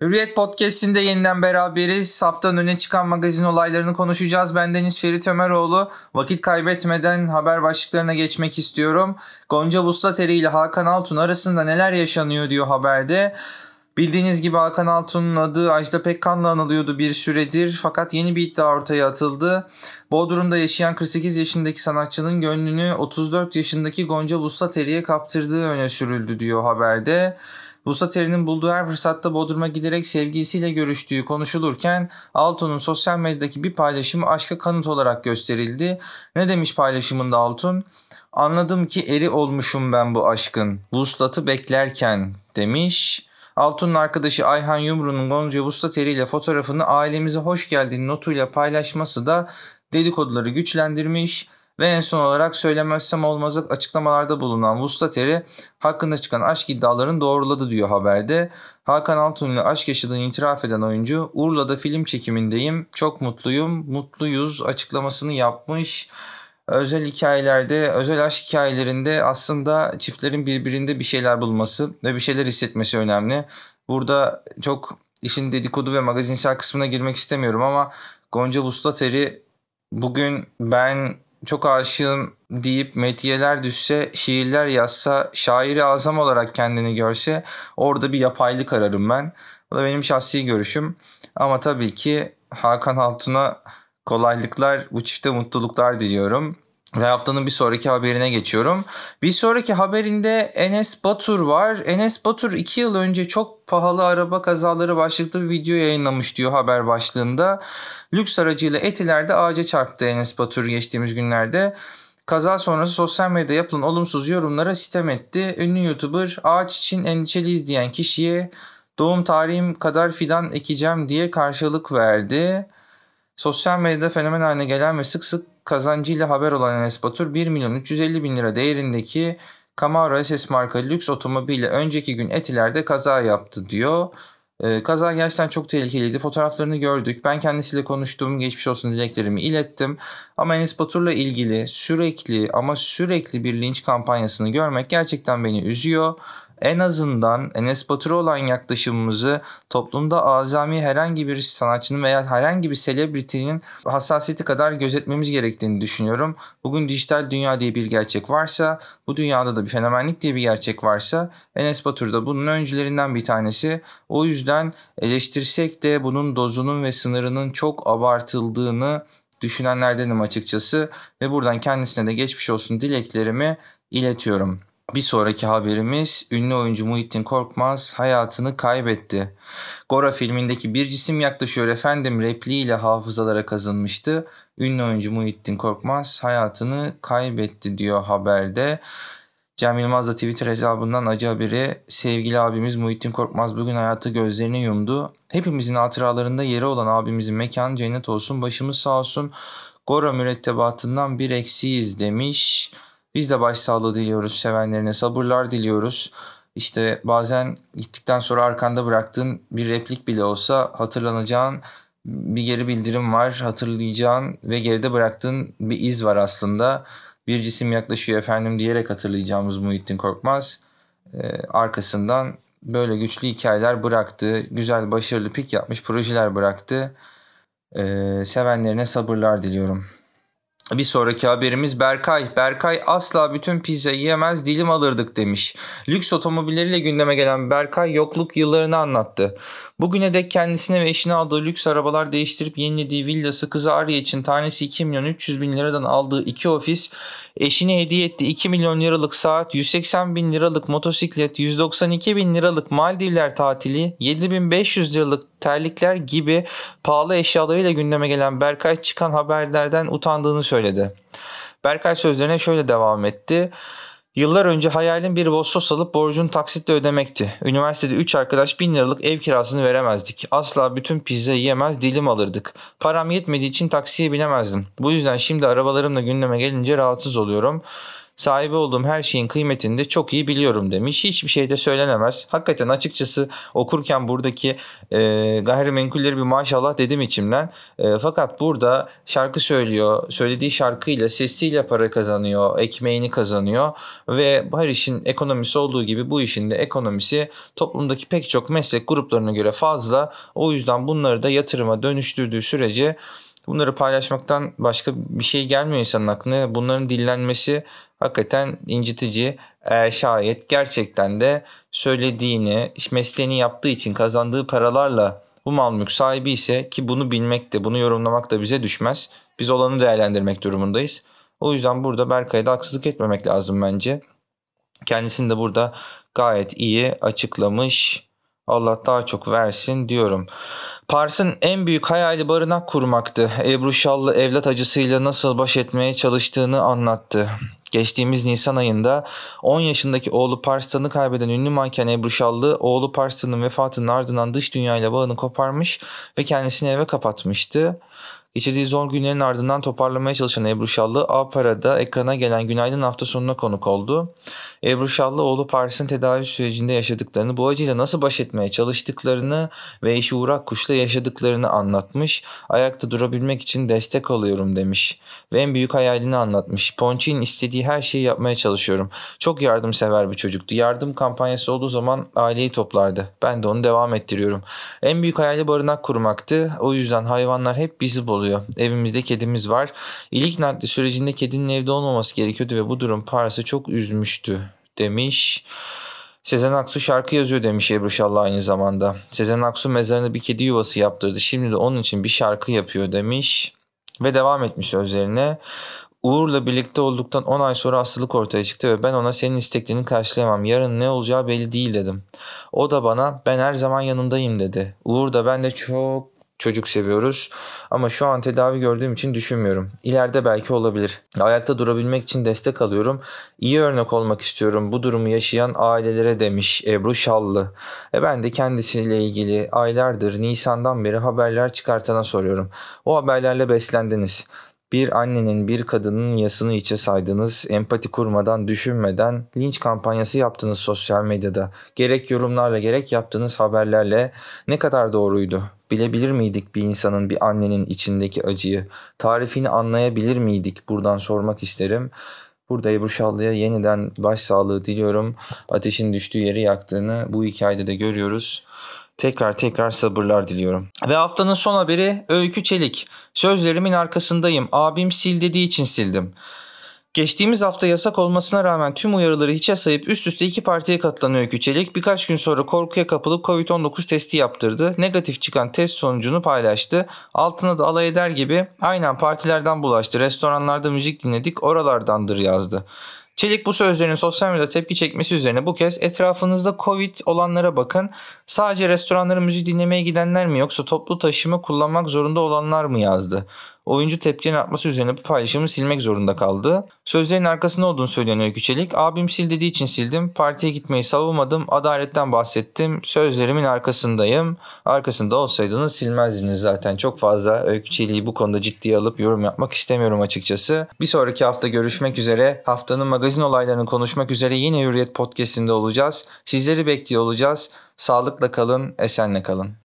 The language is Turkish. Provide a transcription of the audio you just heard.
Hürriyet Podcast'inde yeniden beraberiz. Haftanın öne çıkan magazin olaylarını konuşacağız. Ben Deniz Ferit Ömeroğlu. Vakit kaybetmeden haber başlıklarına geçmek istiyorum. Gonca Vuslateri ile Hakan Altun arasında neler yaşanıyor diyor haberde. Bildiğiniz gibi Hakan Altun'un adı Ajda Pekkan'la anılıyordu bir süredir fakat yeni bir iddia ortaya atıldı. Bodrum'da yaşayan 48 yaşındaki sanatçının gönlünü 34 yaşındaki Gonca Vuslateri'ye kaptırdığı öne sürüldü diyor haberde. Vuslateri'nin bulduğu her fırsatta Bodrum'a giderek sevgilisiyle görüştüğü konuşulurken Altun'un sosyal medyadaki bir paylaşımı aşka kanıt olarak gösterildi. Ne demiş paylaşımında Altun? Anladım ki eri olmuşum ben bu aşkın. Vuslat'ı beklerken demiş. Altun'un arkadaşı Ayhan Yumru'nun Gonca Vustateri ile fotoğrafını ailemize hoş geldin notuyla paylaşması da dedikoduları güçlendirmiş ve en son olarak söylemezsem olmaz açıklamalarda bulunan Vustateri hakkında çıkan aşk iddialarını doğruladı diyor haberde. Hakan Altun ile aşk yaşadığını itiraf eden oyuncu Urla'da film çekimindeyim çok mutluyum mutluyuz açıklamasını yapmış özel hikayelerde, özel aşk hikayelerinde aslında çiftlerin birbirinde bir şeyler bulması ve bir şeyler hissetmesi önemli. Burada çok işin dedikodu ve magazinsel kısmına girmek istemiyorum ama Gonca Vustateri bugün ben çok aşığım deyip metiyeler düşse, şiirler yazsa, şairi azam olarak kendini görse orada bir yapaylık ararım ben. Bu da benim şahsi görüşüm. Ama tabii ki Hakan Altun'a kolaylıklar, bu çifte mutluluklar diliyorum. Ve haftanın bir sonraki haberine geçiyorum. Bir sonraki haberinde Enes Batur var. Enes Batur 2 yıl önce çok pahalı araba kazaları başlıklı bir video yayınlamış diyor haber başlığında. Lüks aracıyla Etiler'de ağaca çarptı Enes Batur geçtiğimiz günlerde. Kaza sonrası sosyal medyada yapılan olumsuz yorumlara sitem etti. Ünlü YouTuber ağaç için endişeliyiz diyen kişiye doğum tarihim kadar fidan ekeceğim diye karşılık verdi. Sosyal medyada fenomen haline gelen ve sık sık kazancıyla haber olan Enes Batur 1 milyon 350 bin lira değerindeki Camaro SS marka lüks otomobille önceki gün Etiler'de kaza yaptı diyor. Ee, kaza gerçekten çok tehlikeliydi. Fotoğraflarını gördük. Ben kendisiyle konuştum. Geçmiş olsun dileklerimi ilettim. Ama Enes Batur'la ilgili sürekli ama sürekli bir linç kampanyasını görmek gerçekten beni üzüyor en azından Enes Batur'a olan yaklaşımımızı toplumda azami herhangi bir sanatçının veya herhangi bir selebritenin hassasiyeti kadar gözetmemiz gerektiğini düşünüyorum. Bugün dijital dünya diye bir gerçek varsa, bu dünyada da bir fenomenlik diye bir gerçek varsa Enes Batur da bunun öncülerinden bir tanesi. O yüzden eleştirsek de bunun dozunun ve sınırının çok abartıldığını düşünenlerdenim açıkçası ve buradan kendisine de geçmiş olsun dileklerimi iletiyorum. Bir sonraki haberimiz ünlü oyuncu Muhittin Korkmaz hayatını kaybetti. Gora filmindeki bir cisim yaklaşıyor efendim repliğiyle hafızalara kazınmıştı. Ünlü oyuncu Muhittin Korkmaz hayatını kaybetti diyor haberde. Cem Yılmaz da Twitter hesabından acı haberi sevgili abimiz Muhittin Korkmaz bugün hayatı gözlerini yumdu. Hepimizin hatıralarında yeri olan abimizin mekanı cennet olsun başımız sağ olsun. Gora mürettebatından bir eksiyiz demiş. Biz de başsağlığı diliyoruz sevenlerine, sabırlar diliyoruz. İşte bazen gittikten sonra arkanda bıraktığın bir replik bile olsa hatırlanacağın bir geri bildirim var. Hatırlayacağın ve geride bıraktığın bir iz var aslında. Bir cisim yaklaşıyor efendim diyerek hatırlayacağımız Muhittin Korkmaz. Ee, arkasından böyle güçlü hikayeler bıraktı. Güzel, başarılı pik yapmış projeler bıraktı. Ee, sevenlerine sabırlar diliyorum. Bir sonraki haberimiz Berkay. Berkay asla bütün pizza yiyemez dilim alırdık demiş. Lüks otomobilleriyle gündeme gelen Berkay yokluk yıllarını anlattı. Bugüne dek kendisine ve eşine aldığı lüks arabalar değiştirip yenilediği villası kızı Arya için tanesi 2 milyon 300 bin liradan aldığı iki ofis, eşine hediye etti 2 milyon liralık saat, 180 bin liralık motosiklet, 192 bin liralık Maldivler tatili, 7500 liralık terlikler gibi pahalı eşyalarıyla gündeme gelen Berkay çıkan haberlerden utandığını söyledi. Berkay sözlerine şöyle devam etti. Yıllar önce hayalim bir Vossos alıp borcunu taksitle ödemekti. Üniversitede 3 arkadaş 1000 liralık ev kirasını veremezdik. Asla bütün pizza yiyemez dilim alırdık. Param yetmediği için taksiye binemezdim. Bu yüzden şimdi arabalarımla gündeme gelince rahatsız oluyorum. Sahibi olduğum her şeyin kıymetini de çok iyi biliyorum demiş. Hiçbir şey de söylenemez. Hakikaten açıkçası okurken buradaki e, gayrimenkulleri bir maşallah dedim içimden. E, fakat burada şarkı söylüyor. Söylediği şarkıyla, sesiyle para kazanıyor. Ekmeğini kazanıyor. Ve her işin ekonomisi olduğu gibi bu işin de ekonomisi toplumdaki pek çok meslek gruplarına göre fazla. O yüzden bunları da yatırıma dönüştürdüğü sürece bunları paylaşmaktan başka bir şey gelmiyor insanın aklına. Bunların dillenmesi hakikaten incitici. Eğer şayet gerçekten de söylediğini, mesleğini yaptığı için kazandığı paralarla bu mal mülk sahibi ise ki bunu bilmek de, bunu yorumlamak da bize düşmez. Biz olanı değerlendirmek durumundayız. O yüzden burada Berkay'a da haksızlık etmemek lazım bence. Kendisini de burada gayet iyi açıklamış. Allah daha çok versin diyorum. Pars'ın en büyük hayali barınak kurmaktı. Ebru Şallı evlat acısıyla nasıl baş etmeye çalıştığını anlattı. Geçtiğimiz Nisan ayında 10 yaşındaki oğlu Pars'tan'ı kaybeden ünlü manken Ebru Şallı, oğlu Pars'tan'ın vefatının ardından dış dünyayla bağını koparmış ve kendisini eve kapatmıştı. Geçirdiği zor günlerin ardından toparlamaya çalışan Ebru Şallı, A-Para'da ekrana gelen Günaydın hafta sonuna konuk oldu. Ebru Şallı, oğlu Paris'in tedavi sürecinde yaşadıklarını, bu acıyla nasıl baş etmeye çalıştıklarını ve eşi Uğrak Kuş'la yaşadıklarını anlatmış. Ayakta durabilmek için destek alıyorum demiş. Ve en büyük hayalini anlatmış. Ponçik'in istediği her şeyi yapmaya çalışıyorum. Çok yardımsever bir çocuktu. Yardım kampanyası olduğu zaman aileyi toplardı. Ben de onu devam ettiriyorum. En büyük hayali barınak kurmaktı. O yüzden hayvanlar hep bizi buluyor. Evimizde kedimiz var. İlk nakli sürecinde kedinin evde olmaması gerekiyordu ve bu durum Paris'i çok üzmüştü demiş. Sezen Aksu şarkı yazıyor demiş Ebru Şallı aynı zamanda. Sezen Aksu mezarını bir kedi yuvası yaptırdı. Şimdi de onun için bir şarkı yapıyor demiş. Ve devam etmiş sözlerine. Uğur'la birlikte olduktan 10 ay sonra hastalık ortaya çıktı ve ben ona senin isteklerini karşılayamam. Yarın ne olacağı belli değil dedim. O da bana ben her zaman yanındayım dedi. Uğur da ben de çok çocuk seviyoruz. Ama şu an tedavi gördüğüm için düşünmüyorum. İleride belki olabilir. Ayakta durabilmek için destek alıyorum. İyi örnek olmak istiyorum bu durumu yaşayan ailelere demiş Ebru Şallı. E ben de kendisiyle ilgili aylardır Nisan'dan beri haberler çıkartana soruyorum. O haberlerle beslendiniz. Bir annenin bir kadının yasını içe saydınız, empati kurmadan, düşünmeden linç kampanyası yaptınız sosyal medyada. Gerek yorumlarla gerek yaptığınız haberlerle ne kadar doğruydu? Bilebilir miydik bir insanın, bir annenin içindeki acıyı? Tarifini anlayabilir miydik? Buradan sormak isterim. Burada Ebru Şallı'ya yeniden başsağlığı diliyorum. Ateşin düştüğü yeri yaktığını bu hikayede de görüyoruz. Tekrar tekrar sabırlar diliyorum. Ve haftanın son haberi Öykü Çelik. Sözlerimin arkasındayım. Abim sil dediği için sildim. Geçtiğimiz hafta yasak olmasına rağmen tüm uyarıları hiçe sayıp üst üste iki partiye katılan Öykü Çelik birkaç gün sonra korkuya kapılıp Covid-19 testi yaptırdı. Negatif çıkan test sonucunu paylaştı. Altına da alay eder gibi aynen partilerden bulaştı. Restoranlarda müzik dinledik oralardandır yazdı. Çelik bu sözlerin sosyal medyada tepki çekmesi üzerine bu kez etrafınızda Covid olanlara bakın. Sadece restoranlara müzik dinlemeye gidenler mi yoksa toplu taşıma kullanmak zorunda olanlar mı yazdı. Oyuncu tepkinin artması üzerine bu paylaşımı silmek zorunda kaldı. Sözlerin arkasında olduğunu söyleyen Öykü Çelik, abim sil dediği için sildim, partiye gitmeyi savunmadım, adaletten bahsettim, sözlerimin arkasındayım. Arkasında olsaydınız silmezdiniz zaten. Çok fazla Öykü Çelik'i bu konuda ciddiye alıp yorum yapmak istemiyorum açıkçası. Bir sonraki hafta görüşmek üzere. Haftanın magazin olaylarını konuşmak üzere yine Hürriyet Podcast'inde olacağız. Sizleri bekliyor olacağız. Sağlıkla kalın, esenle kalın.